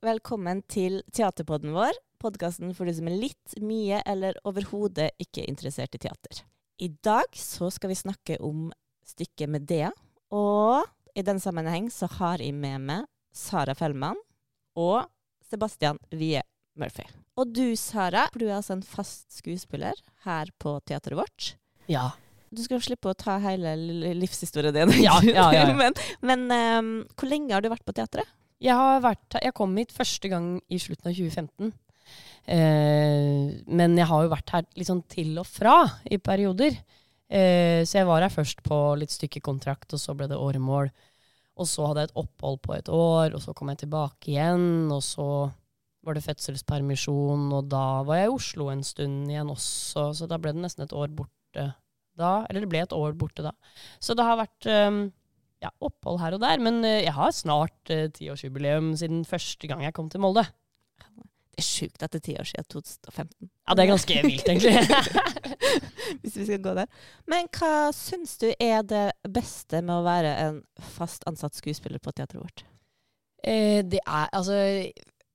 Velkommen til teaterpodden vår, podkasten for de som er litt, mye eller overhodet ikke interessert i teater. I dag så skal vi snakke om stykket Medea, og i den sammenheng så har jeg med meg Sara Fellmann og Sebastian Wie Murphy. Og du, Sara, du er altså en fast skuespiller her på teateret vårt. Ja. Du skal slippe å ta hele livshistorien din. Ja, ja, ja, men men um, hvor lenge har du vært på teatret? Jeg, vært, jeg kom hit første gang i slutten av 2015. Eh, men jeg har jo vært her litt sånn til og fra i perioder. Eh, så jeg var her først på litt stykkekontrakt, og så ble det åremål. Og så hadde jeg et opphold på et år, og så kom jeg tilbake igjen. Og så var det fødselspermisjon, og da var jeg i Oslo en stund igjen også. Så da ble det nesten et år borte da. Eller det ble et år borte da. Så det har vært eh, ja, opphold her og der. Men eh, jeg har snart eh, tiårsjubileum siden første gang jeg kom til Molde. Det er sjukt at det er ti år siden 2015. Ja, det er ganske vilt, egentlig. Hvis vi skal gå der. Men hva syns du er det beste med å være en fast ansatt skuespiller på teatret vårt? eh, det er altså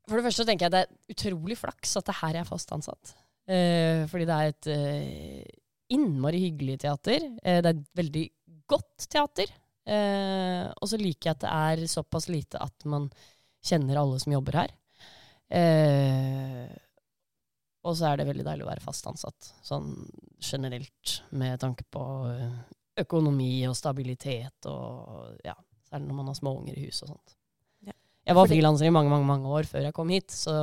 For det første tenker jeg det er utrolig flaks at det her er fast ansatt. Eh, fordi det er et eh, innmari hyggelig teater. Eh, det er et veldig godt teater. Eh, og så liker jeg at det er såpass lite at man kjenner alle som jobber her. Eh, og så er det veldig deilig å være fast ansatt, sånn generelt, med tanke på eh, økonomi og stabilitet og ja, særlig når man har små unger i huset og sånt. Ja. Jeg var Fordi- frilanser i mange, mange, mange år før jeg kom hit, så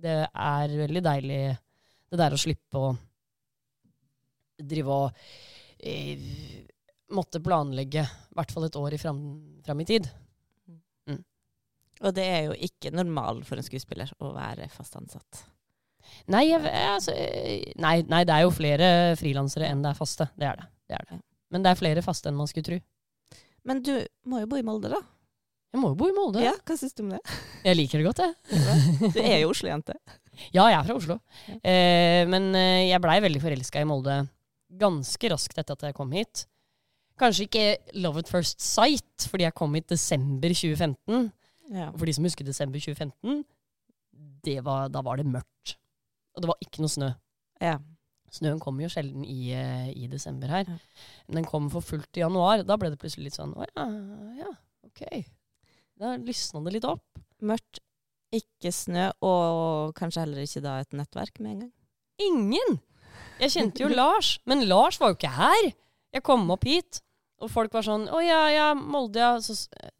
det er veldig deilig det der å slippe å drive og eh, måtte planlegge i hvert fall et år i fram, fram i tid. Og det er jo ikke normalen for en skuespiller å være fast ansatt. Nei, jeg, altså, nei, nei, det er jo flere frilansere enn det er faste. Det er det. det er det. Men det er flere faste enn man skulle tro. Men du må jo bo i Molde, da. Jeg må jo bo i Molde. Ja, Hva syns du om det? Jeg liker det godt, jeg. Du er jo Oslo-jente. Ja, jeg er fra Oslo. Eh, men eh, jeg blei veldig forelska i Molde ganske raskt etter at jeg kom hit. Kanskje ikke love at first sight, fordi jeg kom hit desember 2015. Ja. Og for de som husker desember 2015, det var, da var det mørkt. Og det var ikke noe snø. ja. Snøen kommer jo sjelden i, eh, i desember her. Ja. Men den kom for fullt i januar. Da ble det plutselig litt sånn Å ja, ja, ok. Da lysna det litt opp. Mørkt, ikke snø, og kanskje heller ikke da et nettverk med en gang. Ingen! Jeg kjente jo Lars, men Lars var jo ikke her. Jeg kom opp hit, og folk var sånn Å ja, ja, Molde, ja. Så, eh,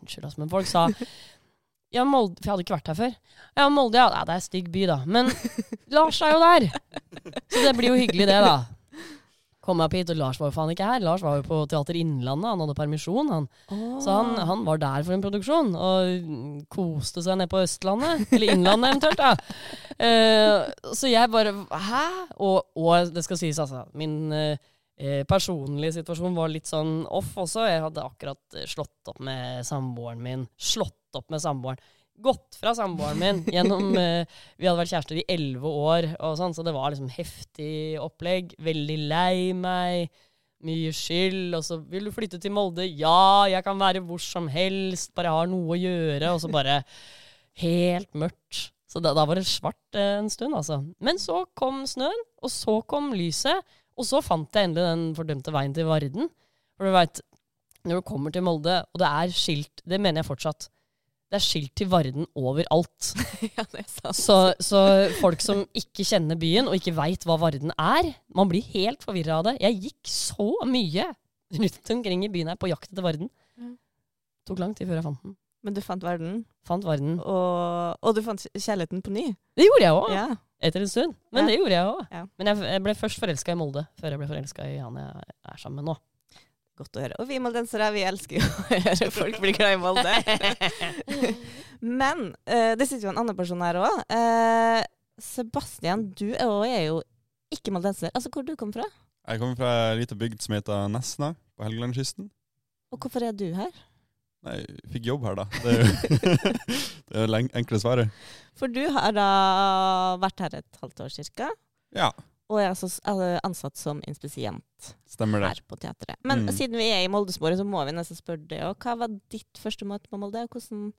unnskyld, altså, men folk sa Ja, Molde For jeg hadde ikke vært her før. Ja, Molde, ja. det er en stygg by, da. Men Lars er jo der! Så det blir jo hyggelig, det, da. Kom meg opp hit, og Lars var jo faen ikke her. Lars var jo på Teater Innlandet, han hadde permisjon, han. Så han, han var der for en produksjon, og koste seg ned på Østlandet. Eller Innlandet eventuelt, da. Uh, så jeg bare Hæ? Og, og det skal sies, altså. Min eh, eh, personlige situasjon var litt sånn off også. Jeg hadde akkurat eh, slått opp med samboeren min. Slått opp med samboeren. Gått fra samboeren min gjennom eh, Vi hadde vært kjærester i elleve år, og sånn, så det var liksom heftig opplegg. Veldig lei meg. Mye skyld. Og så vil du flytte til Molde. Ja, jeg kan være hvor som helst, bare jeg har noe å gjøre. Og så bare helt mørkt. Så da, da var det svart eh, en stund, altså. Men så kom snøen, og så kom lyset. Og så fant jeg endelig den fordømte veien til Varden. For du veit, når du kommer til Molde, og det er skilt Det mener jeg fortsatt. Det er skilt til Varden overalt. ja, det er sant. Så, så folk som ikke kjenner byen, og ikke veit hva Varden er, man blir helt forvirra av det. Jeg gikk så mye rundt omkring i byen her på jakt etter Varden. Mm. Tok lang tid før jeg fant den. Men du fant verden, Fant verden. og, og du fant kjærligheten på ny. Det gjorde jeg òg, Ja. etter en stund. Men Ja. det gjorde jeg òg. Ja. Men jeg, jeg ble først forelska i Molde, før jeg ble forelska i han jeg er sammen med nå. Godt å høre. Og vi moldensere, vi elsker jo å høre folk bli glad i Molde. Men uh, det sitter jo en annen person her òg. Sebastian, du er jo- er jo ikke moldenser. Altså, hvor du kom fra? Jeg kommer fra ei lita bygd som heter Nesna, på Helgelandskysten. Og hvorfor er du her? Nei, jeg fikk jobb her, da. Det er jo det er enkle svaret. For du har da vært her et halvt år cirka, Ja, og er altså ansatt som inspisient stemmer det. her på teatret. Men Mm. siden vi er i Moldesporet, så må vi nesten spørre deg òg. Hva var ditt første møte på Molde? Hvordan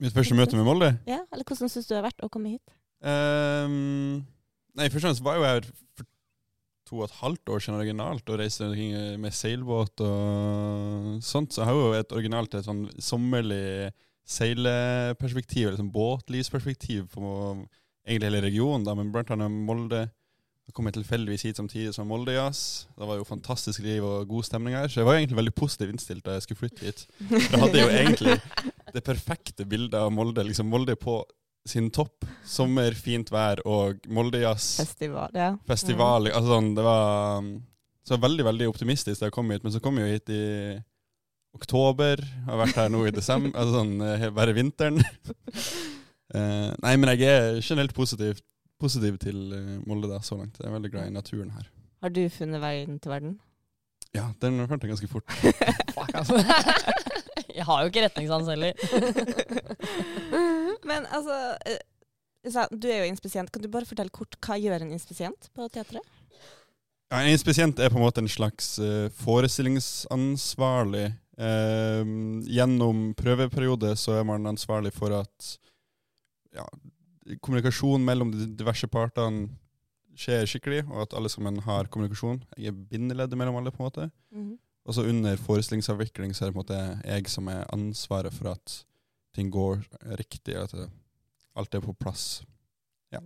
Mitt første møte med Molde? Ja, Eller hvordan syns du det har vært å komme hit? Um, nei, først og fremst var jo jeg her for to og et halvt år siden originalt og reiste med seilbåt og sånt. Så jeg har jo et originalt et sånn sommerlig seileperspektiv, eller sånn båtlivsperspektiv på egentlig hele regionen, da, men blant annet Molde. Da kom jeg tilfeldigvis hit samtidig som Moldejazz. Det var jo fantastisk liv og god stemning her. Så jeg var egentlig veldig positivt innstilt da jeg skulle flytte hit. Da hadde jeg jo egentlig det perfekte bildet av Molde. liksom Molde på sin topp. Sommer, fint vær og Moldejazz. Festival, ja. Festival. Altså sånn, det var um, så veldig veldig optimistisk da jeg kom hit. Men så kom jeg jo hit i oktober. Har vært her nå i desember. altså sånn, eh, Bare vinteren. uh, nei, men jeg er generelt positiv, positiv til eh, Molde da, så langt. Jeg er veldig glad i naturen her. Har du funnet veien til verden? Ja, den fant jeg ganske fort. Fuck, altså. Jeg har jo ikke retningssans heller. Men altså eh, Du er jo inspisient. Kan du bare fortelle kort hva gjør en inspisient på teatret? Ja, en inspisient er på en måte en slags eh, forestillingsansvarlig. Eh, gjennom prøveperiode så er man ansvarlig for at ja, kommunikasjon mellom de diverse partene skjer skikkelig, og at alle sammen har kommunikasjon. Jeg er bindeleddet mellom alle, på en måte. Og så under forestillingsavvikling så er det på en måte jeg som er ansvaret for at ting går riktig, at alt er på plass. Ja.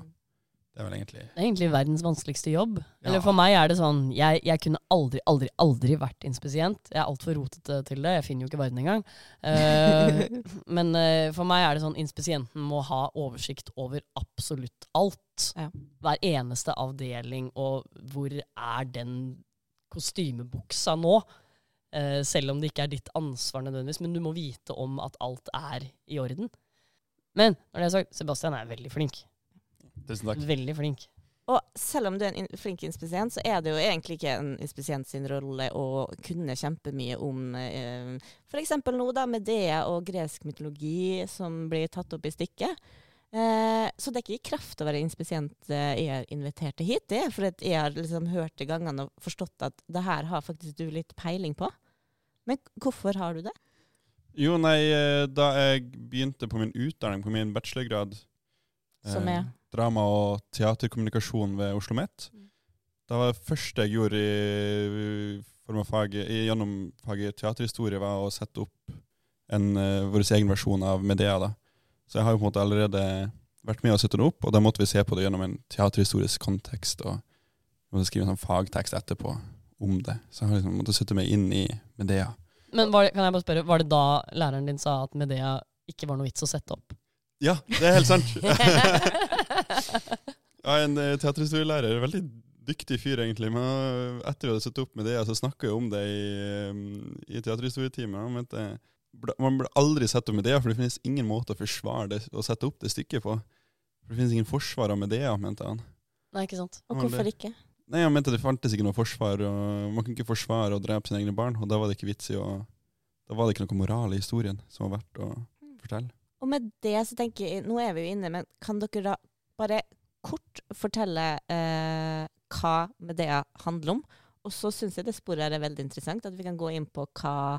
Det er vel egentlig Det er egentlig verdens vanskeligste jobb. Ja. Eller for meg er det sånn Jeg, jeg kunne aldri, aldri, aldri vært inspisient. Jeg er altfor rotete til det. Jeg finner jo ikke verden engang. Uh, men uh, for meg er det sånn inspisienten må ha oversikt over absolutt alt. Ja. Hver eneste avdeling, og hvor er den kostymebuksa nå? Eh, selv om det ikke er ditt ansvar nødvendigvis, men du må vite om at alt er i orden. Men når det er sagt, Sebastian er veldig flink. Tusen takk. Veldig flink. Og selv om du er en in flink inspisient, så er det jo egentlig ikke en inspisient sin rolle å kunne kjempemye om eh, f.eks. nå da med Medea og gresk mytologi som blir tatt opp i stykket. Eh, så det er ikke i kraft å være inspisient eh, jeg er invitert hit. Det er fordi jeg har liksom hørt i gangene og forstått at det her har faktisk du litt peiling på. Men hvorfor har du det? Jo, nei, eh, da jeg begynte på min utdanning, på min bachelorgrad Som er? eh, Drama og teaterkommunikasjon ved Oslo OsloMet. Mm. Da var det første jeg gjorde i, form av faget, i, gjennom faget teaterhistorie, var å sette opp en, uh, vår egen versjon av Medea. da. Så jeg har jo på en måte allerede vært med å sette det opp, og da måtte vi se på det gjennom en teaterhistorisk kontekst. og måtte skrive en sånn fagtekst etterpå om det. Så jeg har liksom måttet sette meg inn i Medea. Men var det, kan jeg bare spørre, var det da læreren din sa at Medea ikke var noe vits å sette opp? Ja, det er helt sant. ja, en eh, teaterhistorielærer, veldig dyktig fyr egentlig. Men eh, etter å ha satt opp Medea, så snakka jeg om det i, eh, i teaterhistorietimen. Han mente man burde aldri sette opp Medea, for det finnes ingen måte å forsvare det å sette opp det stykket på. For det finnes ingen forsvar av Medea, mente han. Nei, ikke sant? Og hvorfor ikke? Nei, Han mente det fantes ikke noe forsvar, og man kunne ikke forsvare å drepe sine egne barn. Og da var det ikke vits i å Da var det ikke noe moral i historien som var verdt å fortelle. Og med det så tenker jeg, nå er vi jo inne, men kan dere da bare kort fortelle eh, hva Medea handler om? Og så syns jeg det sporet er veldig interessant, at vi kan gå inn på hva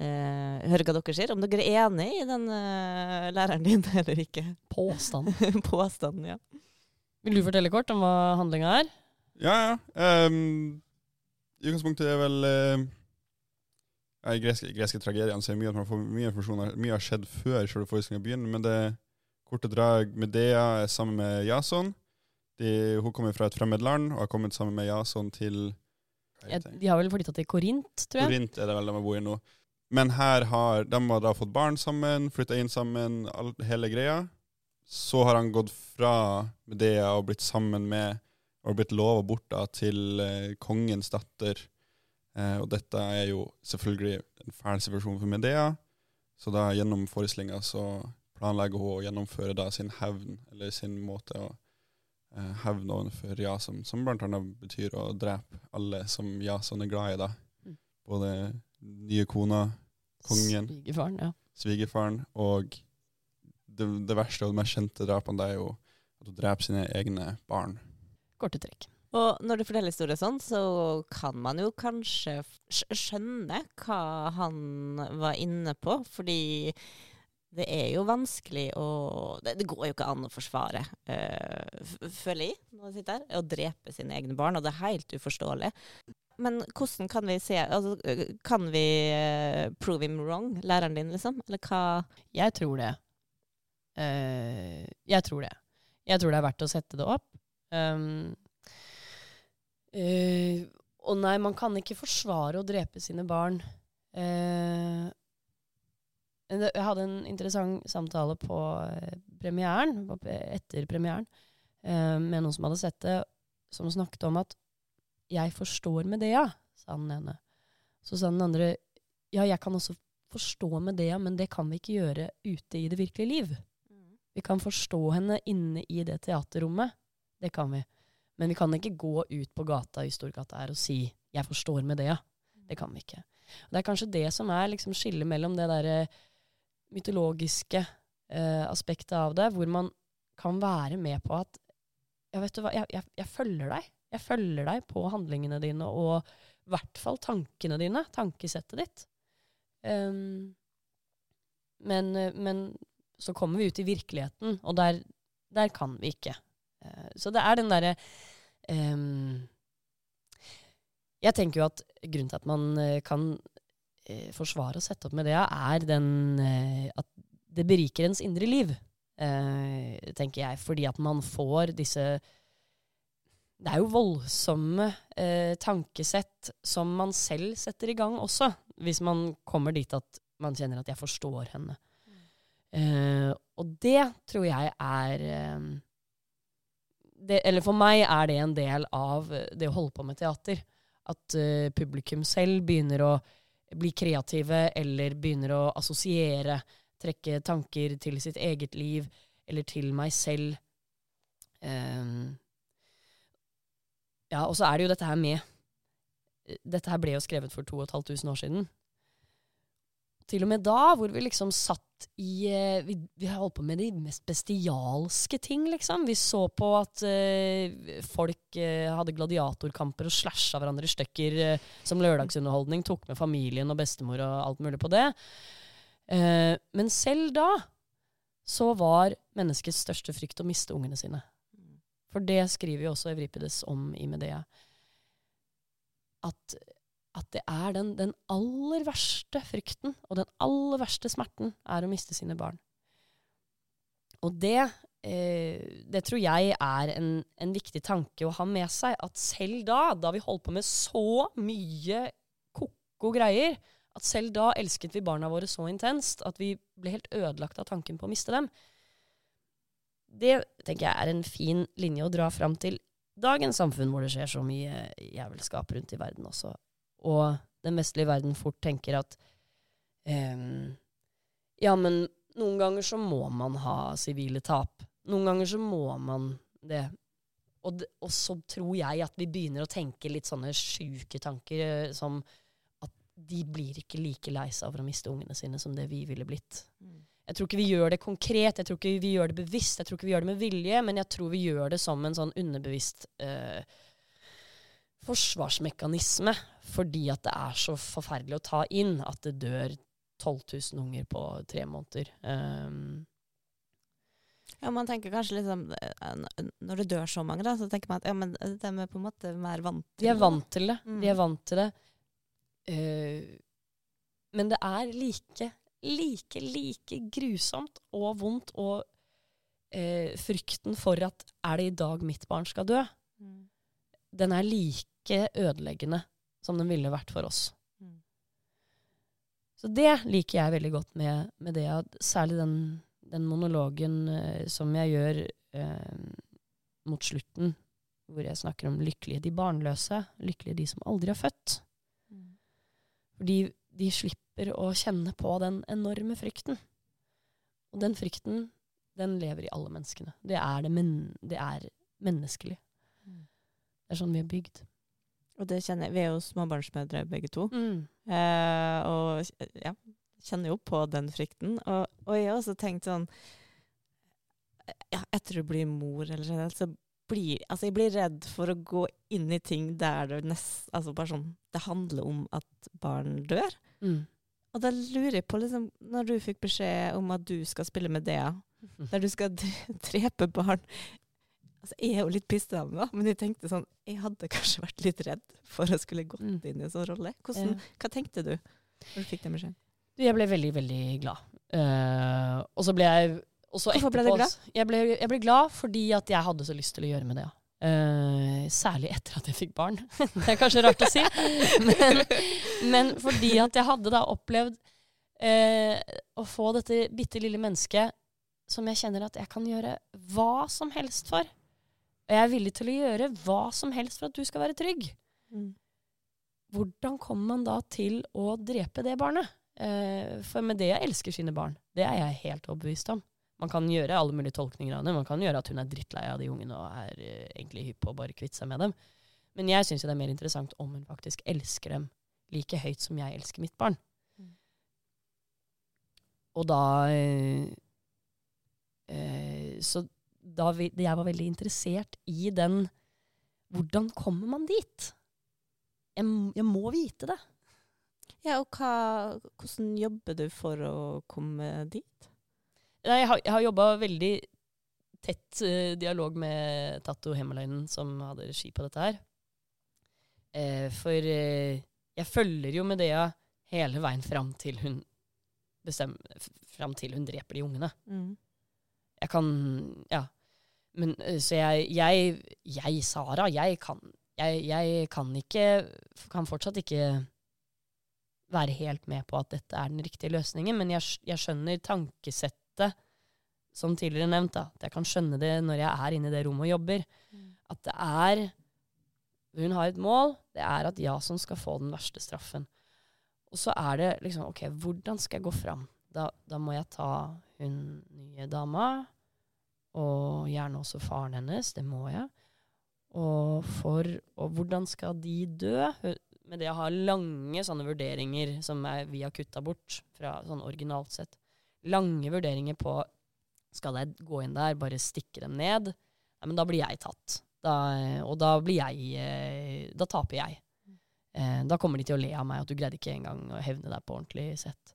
eh, Høre hva dere sier. Om dere er enig i den eh, læreren din eller ikke. Påstand. Påstanden, ja. Vil du fortelle kort om hva handlinga er? Ja, ja. Um, I utgangspunktet er vel uh, I greske, greske tragediene så er mye at man får mye informasjon. Mye har skjedd før selve forestillinga begynner, men det korte drag Medea er sammen med Jason. De, hun kommer fra et fremmed land og har kommet sammen med Jason til det? de har vel flytta til Korint, tror jeg. Korint er det vel de bor i nå. Men her har de har da fått barn sammen, flytta inn sammen, all, hele greia. Så har han gått fra Medea og blitt sammen med og blitt lova bort da, til eh, kongens datter. Eh, og dette er jo selvfølgelig en fæl situasjon for Medea. Så da gjennom forestillinga så planlegger hun å gjennomføre da sin hevn, eller sin måte å eh, hevne overfor Jason, som blant annet betyr å drepe alle som Jason er glad i. da. Mm. Både nye kona, kongen, Svigerfaren, ja. svigerfaren og det, det verste og det mest kjente drapene det er jo at hun dreper sine egne barn. Korte trekk. Og når du forteller historier sånn, så kan man jo kanskje skjønne hva han var inne på, fordi det er jo vanskelig å Det, det går jo ikke an å forsvare, øh, føler jeg, når jeg sitter her, å drepe sine egne barn, og det er helt uforståelig. Men hvordan kan vi se altså, Kan vi uh, prove him wrong, læreren din, liksom? Eller hva Jeg tror det. Uh, jeg tror det. Jeg tror det er verdt å sette det opp. Um, uh, og nei, man kan ikke forsvare å drepe sine barn. Uh, jeg hadde en interessant samtale på premieren, etter premieren, med noen som hadde sett det, som snakket om at 'jeg forstår Medea', sa den ene. Så sa den andre 'ja, jeg kan også forstå Medea, men det kan vi ikke gjøre ute i det virkelige liv'. Vi kan forstå henne inne i det teaterrommet. Det kan vi. Men vi kan ikke gå ut på gata i Storgata her og si 'jeg forstår med det', ja. Det kan vi ikke. Det er kanskje det som er liksom skillet mellom det derre mytologiske eh, aspektet av det, hvor man kan være med på at Ja, vet du hva, jeg, jeg, jeg følger deg. Jeg følger deg på handlingene dine og i hvert fall tankene dine. Tankesettet ditt. Um, men, men så kommer vi ut i virkeligheten, og der, der kan vi ikke. Uh, så det er den derre um, Jeg tenker jo at grunnen til at man uh, kan uh, forsvare og sette opp med det, er den at det beriker ens indre liv, tenker jeg. Fordi at man får disse det er jo voldsomme eh, tankesett som man selv setter i gang også, hvis man kommer dit at man kjenner at 'jeg forstår henne'. Uh, og det tror jeg er eh, det, Eller for meg er det en del av det å holde på med teater. At uh, publikum selv begynner å bli kreative, eller begynner å assosiere, trekke tanker til sitt eget liv, eller til meg selv. Um, ja, og så er det jo dette her med Dette her ble jo skrevet for 2500 år siden. Til og med da, hvor vi liksom satt i uh, vi, vi holdt på med de mest bestialske ting, liksom. Vi så på at uh, folk uh, hadde gladiatorkamper og slasha hverandre i stykker som lørdagsunderholdning. Tok med familien og bestemor og alt mulig på det. men selv da så var menneskets største frykt å miste ungene sine. For det skriver jo også Evripides om i Medea. At at det er den, den, aller verste frykten og den aller verste smerten er å miste sine barn. Og det, eh, det tror jeg er en, en, viktig tanke å ha med seg. At selv da, da vi holdt på med så mye ko-ko greier, at selv da elsket vi barna våre så intenst at vi ble helt ødelagt av tanken på å miste dem. Det tenker jeg er en fin linje å dra fram til dagens samfunn, hvor det skjer så mye jævelskap rundt i verden også og den vestlige verden fort tenker at um, Ja, men noen ganger så må man ha sivile tap. Noen ganger så må man det. Og, det, og, så tror jeg at vi begynner å tenke litt sånne sjuke tanker eh, som at de blir ikke like lei seg over å miste ungene sine som det vi ville blitt. Mm. Jeg tror ikke vi gjør det konkret, jeg tror ikke vi gjør det bevisst, jeg tror ikke vi gjør det med vilje, men jeg tror vi gjør det som en sånn underbevisst eh, forsvarsmekanisme fordi at det er så forferdelig å ta inn at det dør 12 000 unger på tre måneder. Um, ja, man tenker kanskje liksom eh, Når det dør så mange, da, så tenker man at ja, men de er på en måte mer vant til det. De er vant til det. Mm. De er vant til det. Uh, men det er like, like, like grusomt og vondt og eh, frykten for at er det i dag mitt barn skal dø, mm. den er like ødeleggende som den ville vært for oss. Mm. Så det liker jeg veldig godt med, med det, særlig den, den monologen eh, som jeg gjør eh, mot slutten, hvor jeg snakker om lykkelige de barnløse, lykkelige de som aldri har født. Mm. Fordi de slipper å kjenne på den enorme frykten. Og den frykten, den lever i alle menneskene. Det er, det men, det er menneskelig. Mm. Det er sånn vi er bygd. Og det kjenner jeg. Vi er jo småbarnsmødre begge to. Mm. Eh, og ja, kjenner jo på den frykten. Og, og jeg har også tenkt sånn ja, Etter du blir mor, eller generelt, så blir Altså, jeg blir redd for å gå inn i ting der det nest Altså bare sånn Det handler om at barn dør. Mm. Og da lurer jeg på, liksom, når du fikk beskjed om at du skal spille med Dea, der du skal dre- drepe barn Altså, Jeg er jo litt pissedame, da, men jeg tenkte sånn Jeg hadde kanskje vært litt redd for å skulle gått Mm. inn i en sånn rolle. Hvordan, Ja. Hva tenkte du når du fikk den beskjeden? Jeg ble veldig, veldig glad. Uh, og så ble jeg Hvorfor ble du glad? Jeg ble, jeg ble glad fordi at jeg hadde så lyst til å gjøre med det. ja. Uh, særlig etter at jeg fikk barn. det er kanskje rart å si. Men, men fordi at jeg hadde da opplevd uh, å få dette bitte lille mennesket som jeg kjenner at jeg kan gjøre hva som helst for. Og jeg er villig til å gjøre hva som helst for at du skal være trygg. Mm. Hvordan kommer man da til å drepe det barnet? Uh, for med det jeg elsker sine barn, det er jeg helt overbevist om. Man kan gjøre alle mulige tolkninger av det. Man kan gjøre at hun er drittlei av de ungene og er uh, egentlig hypp på å bare kvitte seg med dem. Men jeg syns det er mer interessant om hun faktisk elsker dem like høyt som jeg elsker mitt barn. Mm. Og da uh, uh, Så da vi, jeg var veldig interessert i den Hvordan kommer man dit? Jeg, jeg må vite det. Ja, og hva, hvordan jobber du for å komme dit? Nei, Jeg har, jeg har jobba veldig tett uh, dialog med Tatto Hemmeløynen, som hadde regi på dette her. Uh, for uh, jeg følger jo Medea hele veien fram til hun bestemmer Fram til hun dreper de ungene. Mm. Jeg kan Ja. Men så jeg, jeg, jeg Sara, jeg kan jeg, jeg kan ikke Kan fortsatt ikke være helt med på at dette er den riktige løsningen, men jeg, jeg skjønner tankesettet, som tidligere nevnt, da. At jeg kan skjønne det når jeg er inne i det rommet og jobber. At det er Hun har et mål. Det er at Jason skal få den verste straffen. Og så er det liksom OK, hvordan skal jeg gå fram? Da, da må jeg ta hun nye dama, og gjerne også faren hennes. Det må jeg. Og for Og hvordan skal de dø? Med det å ha lange sånne vurderinger som er, vi har kutta bort fra sånn originalt sett. Lange vurderinger på Skal jeg gå inn der, bare stikke dem ned? Nei, men da blir jeg tatt. Da, og da blir jeg eh, Da taper jeg. Eh, da kommer de til å le av meg at du greide ikke engang å hevne deg på ordentlig sett.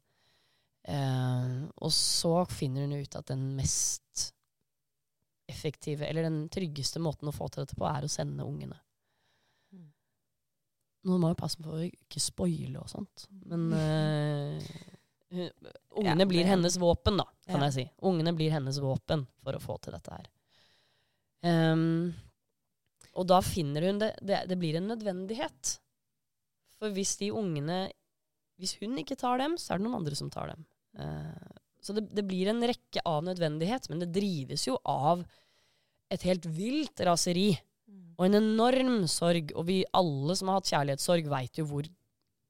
Eh, og så finner hun ut at den mest effektive, eller den tryggeste måten å få til dette på, er å sende ungene. Mm. Nå må jeg passe på å ikke spoile og sånt, men eh, hun, ungene blir hennes våpen, da, kan jeg si. Ungene blir hennes våpen for å få til dette her. Um, og da finner hun det, det Det blir en nødvendighet. For hvis de ungene Hvis hun ikke tar dem, så er det noen andre som tar dem. Uh, så det, det blir en rekke av nødvendighet, men det drives jo av et helt vilt raseri Mm. og en enorm sorg. Og vi alle som har hatt kjærlighetssorg, veit jo hvor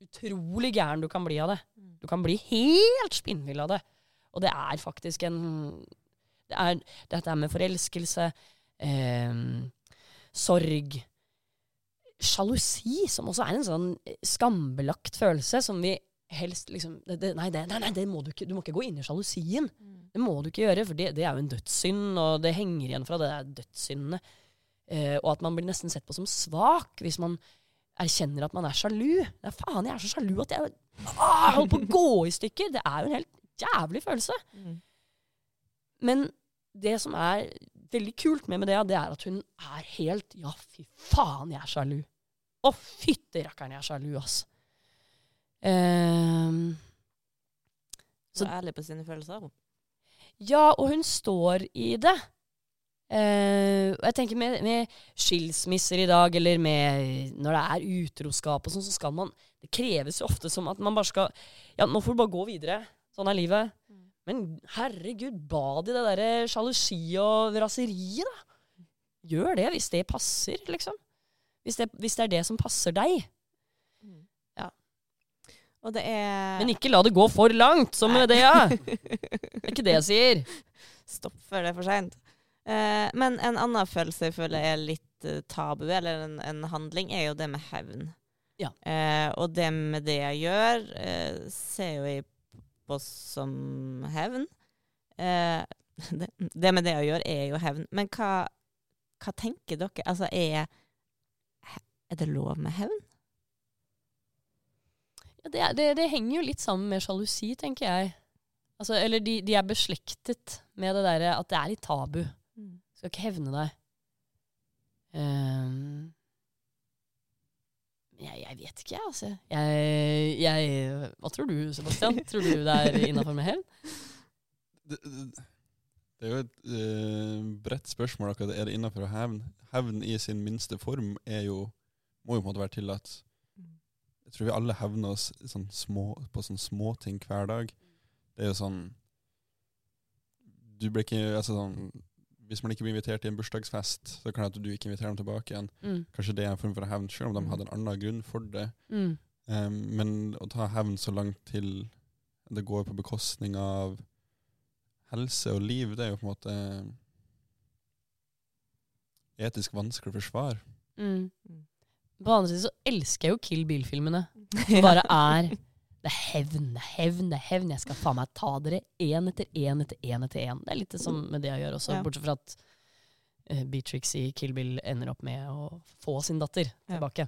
utrolig gæren du kan bli av det. Du kan bli helt spinnvill av det. Og det er faktisk en Det er dette med forelskelse, eh, sorg Sjalusi, som også er en sånn skambelagt følelse, som vi helst liksom det, det, nei, det, nei, nei, det må du ikke. Du må ikke gå inn i sjalusien. Mm. Det må du ikke gjøre, for det, det er jo en dødssynd, og det henger igjen fra det der dødssyndene. Eh, og at man blir nesten sett på som svak hvis man erkjenner at man er sjalu. Er faen, jeg er så sjalu at jeg ah, holder på å gå i stykker. Det er jo en helt jævlig følelse. Mm. Men det som er veldig kult med Medea, det er at hun er helt Ja, fy faen, jeg er sjalu. Å, fytti rakkeren, jeg er sjalu, ass. Um, Så Så- ærlig på sine følelser. hun. Ja, og hun står i det. Og jeg tenker med, med skilsmisser i dag, eller med når det er utroskap og sånn, så skal man Det kreves jo ofte som at man bare skal Ja, nå får du bare gå videre. Sånn er livet. Mm. Men herregud, bad i det derre sjalusi og raseriet, da. Gjør det hvis det passer, liksom. Hvis det, hvis det er det som passer deg. Ja. Og det er Men ikke la det gå for langt, som med det, ja. Det er ikke det jeg sier. Stopp før det er for seint. Eh, men en annen følelse jeg føler er litt eh, tabu, eller en, en handling, er jo det med hevn. Ja. Eh, og det med det jeg gjør, eh, ser jo jeg på som hevn. Eh, det, det med det jeg gjør, er jo hevn. Men hva, hva tenker dere? Altså, er, er det lov med hevn? Ja, det, det, det henger jo litt sammen med sjalusi, tenker jeg. Altså, eller de, de er beslektet med det derre at det er litt tabu. Mm. Skal ikke hevne deg. Um, jeg, jeg vet ikke, jeg, altså. Jeg, jeg, hva tror du, Sebastian? tror du det er innafor med hevn? Det, det, det er jo et uh, bredt spørsmål. akkurat. Er det innafor å hevne? Hevn i sin minste form er jo, må jo på en måte være tillatt. Mm. Jeg tror vi alle hevner oss sånn små, på sånne småting hver dag. Det er jo sånn du blir ikke, altså sånn, Hvis man ikke blir invitert til en bursdagsfest, så kan det at du ikke inviterer dem tilbake igjen. Mm. Kanskje det er en form for hevn, selv om de Mm. hadde en annen grunn for det. Mm. Um, men å ta hevn så langt til det går på bekostning av helse og liv, det er jo på en måte etisk vanskelig å forsvare. Mm. Mm. På den andre siden så elsker jeg jo Kill Bill-filmene. Bare er Det er hevn, det er hevn, det er hevn. Jeg skal faen meg ta dere én etter én etter én etter én. Det er litt det som med det jeg gjør også, Ja. bortsett fra at uh, Beatrix i Kill Bill ender opp med å få sin datter Ja. tilbake.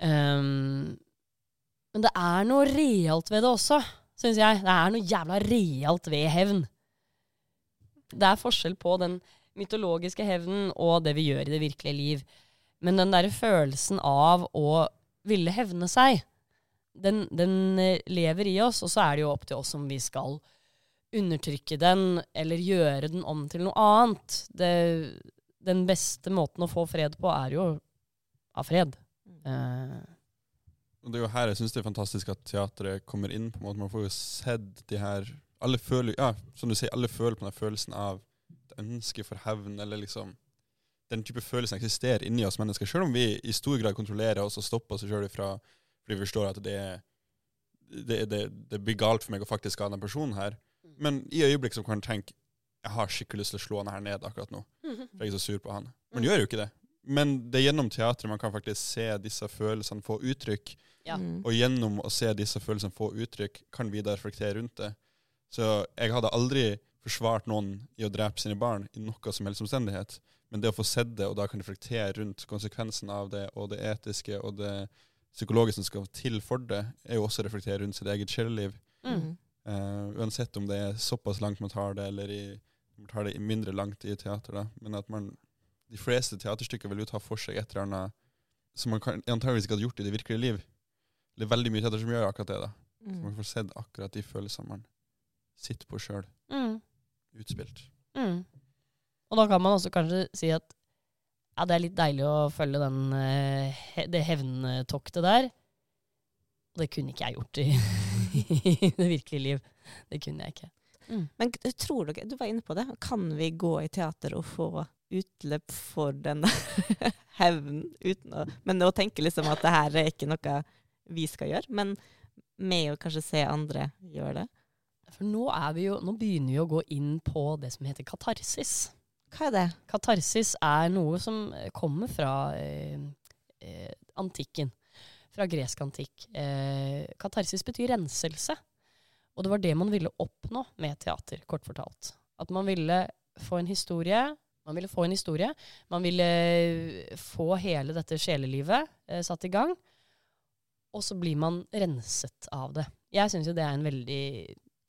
Um, men det er noe realt ved det også, syns jeg. Det er noe jævla realt ved hevn. Det er forskjell på den mytologiske hevnen og det vi gjør i det virkelige liv. Men den derre følelsen av å ville hevne seg, den, den eh, lever i oss, og så er det jo opp til oss om vi skal undertrykke den, eller gjøre den om til noe annet. Det, den beste måten å få fred på, er jo av fred. Mm. Og det er jo her jeg syns det er fantastisk at teatret kommer inn. på en måte. Man får jo sett de her alle føler, ja, Som du sier, alle føler på den følelsen av et ønske for hevn, eller liksom Den type følelsen eksisterer inni oss mennesker, selv om vi i stor grad kontrollerer oss og stopper oss sjøl ifra fordi vi forstår at det, det, det, det blir galt for meg å faktisk skade den personen her. Men i øyeblikk så kan du tenke jeg har skikkelig lyst til å slå han her ned akkurat nå. For jeg er så sur på han. Men gjør jo ikke det. Men det er gjennom teatret man kan faktisk se disse følelsene få uttrykk. Ja. Mm. Og gjennom å se disse følelsene få uttrykk, kan vi da reflektere rundt det. Så jeg hadde aldri forsvart noen i å drepe sine barn i noe som helst omstendighet. Men det å få sett det, og da kan reflektere rundt konsekvensen av det, og det etiske og det psykologiske som skal til for det, er jo også å reflektere rundt sitt eget sjeleliv. Mm. Uh, uansett om det er såpass langt man tar det, eller i, man tar det mindre langt i teater. Da. Men at man, de fleste teaterstykker vil jo ta for seg et eller annet som man kan, antageligvis ikke hadde gjort i det virkelige liv. Det er veldig mye teater som gjør akkurat det. da. Så man Mm. får sett akkurat de følelsene man sitter på sjøl, Mm. utspilt. Mm. Og da kan man også kanskje si at ja, det er litt deilig å følge den, eh, det hevntoktet der. Og det kunne ikke jeg gjort i, i det virkelige liv. Det kunne jeg ikke. Men tror dere, du var inne på det, kan vi gå i teater og få utløp for den hevnen? uten å, Men å tenke liksom at det her er ikke noe vi skal gjøre, men med å kanskje se andre gjøre det. For nå, er vi jo, nå begynner vi å gå inn på det som heter katarsis. Hva er det? Katarsis er noe som kommer fra eh, eh, antikken. Fra gresk antikk. Eh, katarsis betyr renselse. Og det var det man ville oppnå med teater, kort fortalt. At man ville få en historie. Man ville få en historie. Man ville eh, få hele dette sjelelivet eh, satt i gang. Og så blir man renset av det. Jeg syns jo det er en veldig,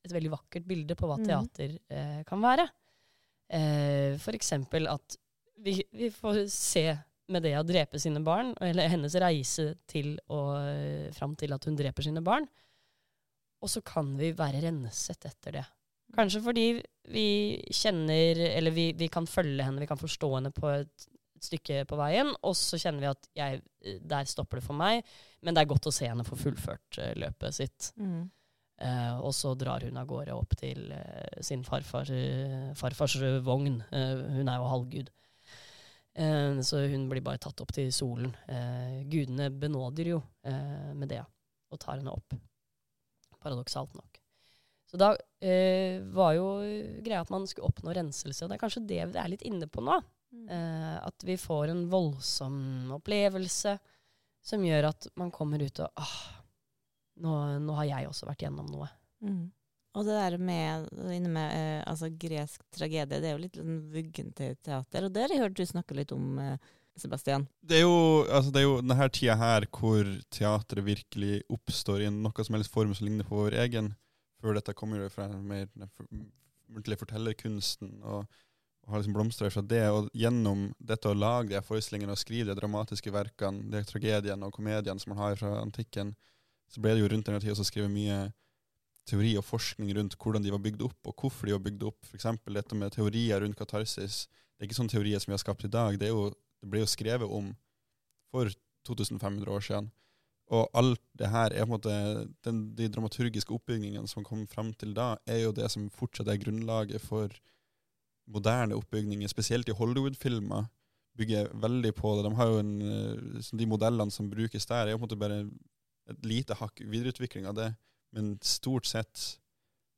et veldig vakkert bilde på hva Mhm. teater eh, kan være. Eh, eksempel at vi, vi får se Medea drepe sine barn, eller hennes reise til og eh, fram til at hun dreper sine barn. Og så kan vi være renset etter det. Kanskje fordi vi kjenner, eller vi, vi kan følge henne, vi kan forstå henne på et, stykke på veien, og så kjenner vi at jeg, der stopper det for meg, men det er godt å se henne få fullført eh, løpet sitt. Mm. Eh, og så drar hun av gårde opp til eh, sin farfar, eh, farfars vogn. Hun er jo halvgud. Eh, så hun blir bare tatt opp til solen. Eh, gudene benåder jo eh, Medea og tar henne opp. Paradoksalt nok. Så da eh, var jo greia at man skulle oppnå renselse, og det er kanskje det vi er litt inne på nå. Eh, at vi får en voldsom opplevelse som gjør at man kommer ut og ah, nå, nå har jeg også vært gjennom noe. Mm. Og det der med, inne med eh, altså gresk tragedie, det er jo litt sånn vuggen til teater. Og det har jeg hørt du snakke litt om, eh, Sebastian? Det er jo, altså det er jo denne tida her hvor teatret virkelig oppstår i noe som helst form som ligner på vår egen. Før dette kommer jo fra mer den muntlige fortellerkunsten og, og har liksom blomstra fra det. Og gjennom dette å lage de forestillingene og skrive de dramatiske verkene, de tragediene og komediene som man har fra antikken, så ble det jo rundt denne tida skrevet mye teori og forskning rundt hvordan de var bygd opp, og hvorfor de var bygd opp. F.eks. dette med teorier rundt katarsis. Det er ikke sånne teorier som vi har skapt i dag. Det, jo, det ble jo skrevet om for 2500 år siden. Og alt det her er på en måte den, De dramaturgiske oppbygningene som kom fram til da, er jo det som fortsatt er grunnlaget for moderne oppbygninger, spesielt i Hollywood-filmer. Bygger veldig på det. De har jo en, eh, De modellene som brukes der, er jo på en måte bare et lite hakk videreutvikling av det. Men stort sett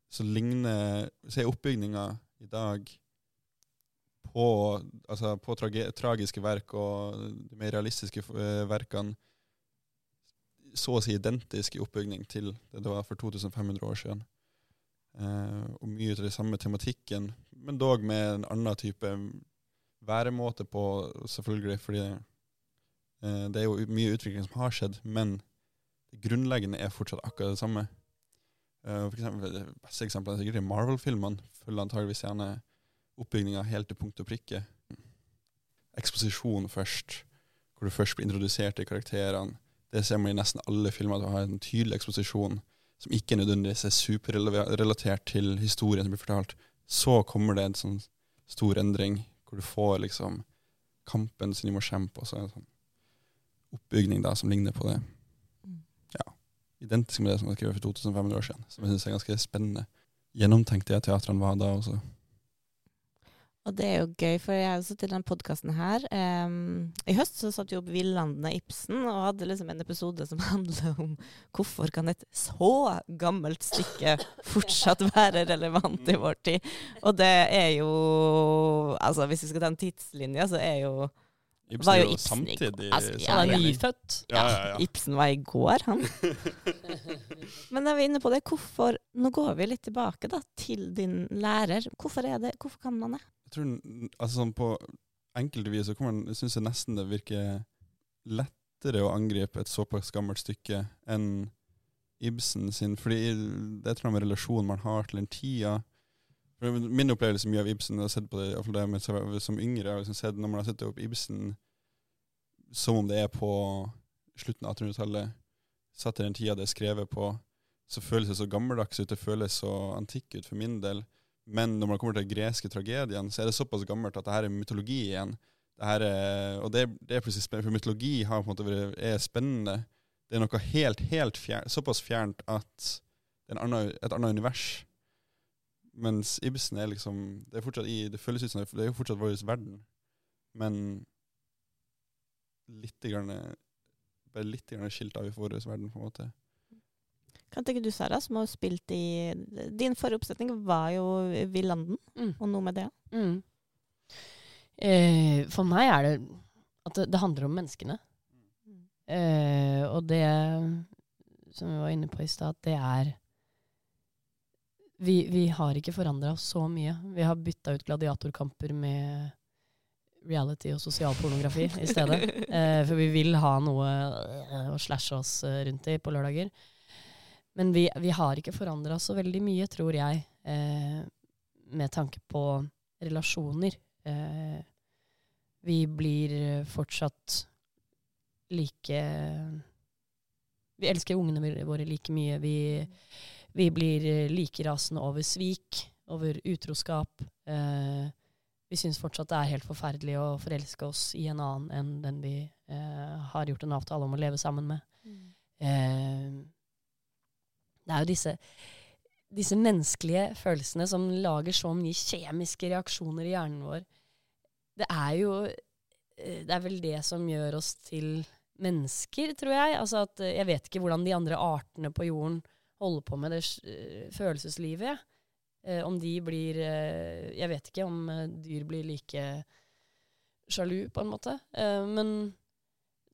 så ligner Se oppbygninga i dag på, altså på tragiske verk og de mer realistiske eh, verkene så å si identisk i oppbygning til det det var for 2500 år siden. Eh, og mye av den samme tematikken, men dog med en annen type væremåte på, selvfølgelig, fordi eh, det er jo mye utvikling som har skjedd, men grunnleggende er fortsatt akkurat det samme. Uh, for eksempel, det beste eksempelet er sikkert Marvel-filmene. Følger antageligvis gjerne oppbygninga helt til punkt og prikke. Eksposisjon først, hvor du først blir introdusert til karakterene. Det ser man i nesten alle filmer, at du har en tydelig eksposisjon som ikke nødvendigvis er superrelatert til historien som blir fortalt. Så kommer det en sånn stor endring, hvor du får liksom kampen som de må kjempe, og så en sånn oppbygning da, som ligner på det. Identisk med det som var skrevet for 2500 år siden, som jeg synes er ganske spennende. Gjennomtenkt det teatrene var da også. Og det er jo gøy, for jeg har jo til denne podkasten her. um, I høst så satt jo opp Villanden av Ibsen og hadde liksom en episode som handler om hvorfor kan et så gammelt stykke fortsatt være relevant i vår tid. Og det er jo Altså, hvis vi skal ta en tidslinje, så er jo Ibsen Var er jo Ibsen samtidig altså, ja, Han er nyfødt. Ja, ja. Ibsen var i går, han. Men da er vi inne på det, hvorfor Nå går vi litt tilbake da, til din lærer. Hvorfor er det, hvorfor kan man det? Jeg tror altså sånn på enkelte vis så kan synes jeg nesten det virker lettere å angripe et såpass gammelt stykke enn Ibsen sin, fordi det er et eller annet med relasjonen man har til den tida. Min opplevelse mye av Ibsen, jeg har sett på det, det med, som yngre, jeg har liksom sett når man har sett opp Ibsen som om det er på slutten av 1800-tallet, satt i den tida det er skrevet på, så føles det så gammeldags ut, det føles så antikk ut for min del. Men når man kommer til den greske tragedien, så er det såpass gammelt at det her er mytologi igjen. Er, og det, det er plutselig spennende, for mytologi har på en måte er spennende. Det er noe helt, helt fjern, såpass fjernt at det er en annen, et annet univers. Mens Ibsen er liksom Det er fortsatt i, det føles ut som det er jo fortsatt vår verden, men litt grann, bare litt grann skilt av i vår verden, på en måte. Hva tenker du, Sara, som har spilt i Din forrige oppsetning var jo Villanden, Mm. og noe med det. Mm. Eh, for meg er det at det, det handler om menneskene. Eh, og det som vi var inne på i stad, det er vi, vi har ikke forandra oss så mye. Vi har bytta ut gladiatorkamper med reality og sosialpornografi i stedet. Eh, for vi vil ha noe eh, å slashe oss eh, rundt i på lørdager. Men vi, vi har ikke forandra oss så veldig mye, tror jeg, eh, med tanke på relasjoner. Eh, vi blir fortsatt like Vi elsker ungene våre like mye. Vi, vi blir eh, like rasende over svik, over utroskap. Eh, vi syns fortsatt det er helt forferdelig å forelske oss i en annen enn den vi eh, har gjort en avtale om å leve sammen med. Eh, det er jo disse, disse menneskelige følelsene som lager så mye kjemiske reaksjoner i hjernen vår. Det er jo eh, Det er vel det som gjør oss til mennesker, tror jeg. Altså at eh, Jeg vet ikke hvordan de andre artene på jorden holder på med det eh, følelseslivet. Eh, om de blir eh, Jeg vet ikke om dyr blir like sjalu, på en måte. Men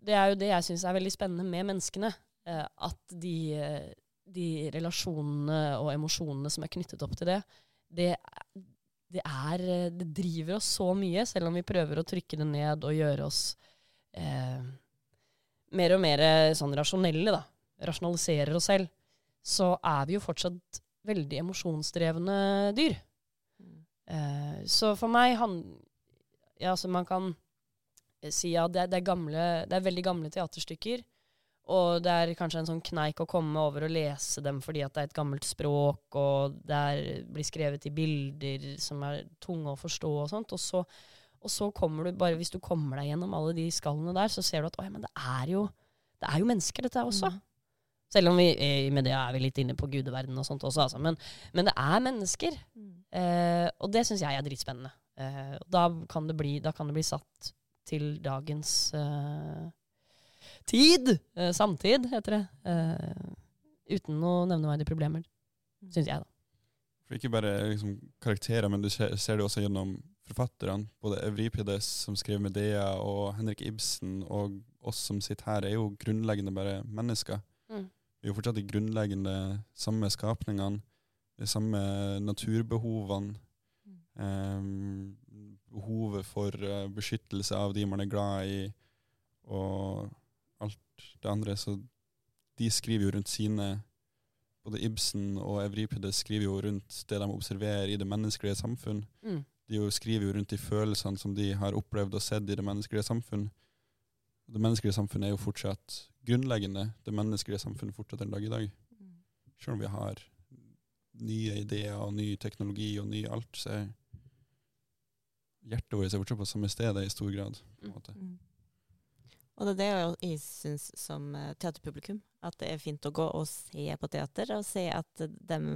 det er jo det jeg syns er veldig spennende med menneskene. At de, de relasjonene og emosjonene som er knyttet opp til det, det, det, er, det driver oss så mye, selv om vi prøver å trykke det ned og gjøre oss eh, mer og mer sånn rasjonelle, da, rasjonaliserer oss selv, så er vi jo fortsatt veldig emosjonsdrevne dyr. Eh, så for meg han, ja, altså Man kan si at det, det, er gamle, det er veldig gamle teaterstykker. Og det er kanskje en sånn kneik å komme over og lese dem fordi at det er et gammelt språk, og det er, blir skrevet i bilder som er tunge å forstå og sånt. Og så, og så kommer du bare, hvis du kommer deg gjennom alle de skallene der, så ser du at oi, men det er jo, det er jo mennesker, dette også. Mm. Selv om vi med det er vi litt inne på gudeverden og sånt også, altså. Men, men det er mennesker. Mm. Eh, og det syns jeg er dritspennende. Eh, da, kan bli, da, kan det bli, satt til dagens eh, tid. Eh, samtid, heter det. Eh, uten noe nevneverdige problemer, mm. syns jeg, da. For ikke bare liksom, karakterer, men du ser, ser det også gjennom forfatterne. Både Evripides, som skrev Medea, og Henrik Ibsen, og oss som sitter her, er jo grunnleggende bare mennesker. Vi er jo fortsatt de grunnleggende samme skapningene, de samme naturbehovene. Um, behovet for uh, beskyttelse av de man er glad i, og alt det andre. Så de skriver jo rundt sine Både Ibsen og Evripides skriver jo rundt det de observerer i det menneskelige samfunn. Mm. De jo skriver jo rundt de følelsene som de har opplevd og sett i det menneskelige samfunn. Det menneskelige samfunnet er jo fortsatt grunnleggende. Det menneskelige samfunnet fortsatt en dag i dag. Mm. Selv om vi har nye ideer og ny teknologi og ny alt, så er hjertet vårt fortsatt på samme sted i stor grad. på en måte. Mm. Og det er det jeg syns som eh, teaterpublikum, at det er fint å gå og se på teater, og se at dem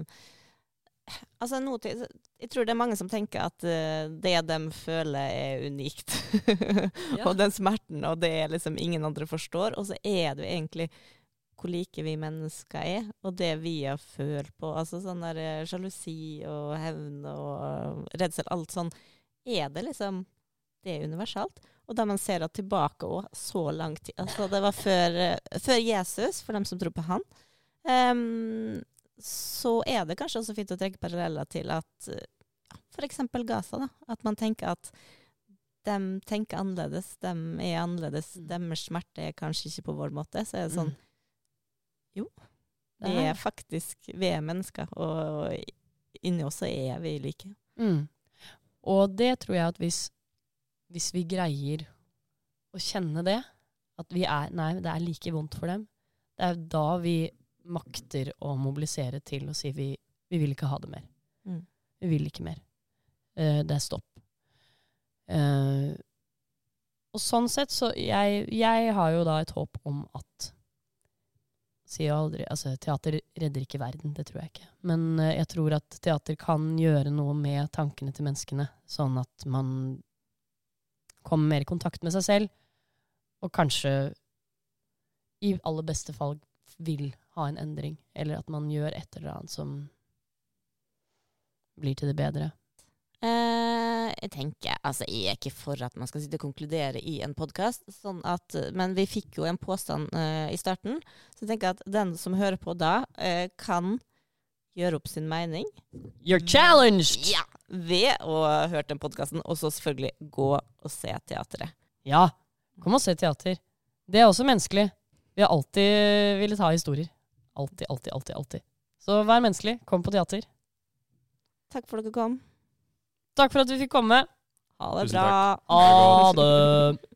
Altså, noe til, jeg tror det er mange som tenker at uh, det de føler, er unikt. ja. og den smerten, og det er liksom ingen andre forstår. Og så er det jo egentlig hvor like vi mennesker er, og det vi har følt på. Altså sånn der eh, sjalusi og hevn og redsel, alt sånn. Er det liksom Det er universalt. Og da man ser at tilbake òg, så lang tid Altså det var før, før, Jesus, for dem som tror på han. Um, så er det kanskje også fint å trekke paralleller til at uh, f.eks. Gaza. da, At man tenker at de tenker annerledes, de er annerledes. Mm. Deres smerte er kanskje ikke på vår måte. Så er det sånn mm. Jo, vi er faktisk Vi er mennesker, og inni oss er vi like. Mm. Og det tror jeg at hvis hvis vi greier å kjenne det, at vi er Nei, det er like vondt for dem. Det er da vi makter å mobilisere til å si vi, vi vil ikke ha det mer. Mm. Vi vil ikke mer. Uh, det er stopp. Uh, og sånn sett så jeg, jeg, har jo da et håp om at Sier jo aldri Altså, teater redder ikke verden, det tror jeg ikke. Men uh, jeg tror at teater kan gjøre noe med tankene til menneskene, sånn at man kommer mer i kontakt med seg selv, og kanskje i aller beste fall vil ha en endring, eller at man gjør et eller annet som blir til det bedre. Eh, jeg tenker, altså jeg er ikke for at man skal sitte og konkludere i en podkast, sånn men vi fikk jo en påstand eh, i starten, så jeg tenker at den som hører på da, eh, kan gjøre opp sin mening. You're challenged! Ja, Ved å ha hørt den podkasten, og så selvfølgelig gå og se teatret. Ja, kom og se teater. Det er også menneskelig. Vi har alltid villet ha historier. Alltid, alltid, alltid. alltid. Så vær menneskelig. Kom på teater. Takk for at dere kom. Takk for at vi fikk komme. Ha det Tusen bra. Ha det.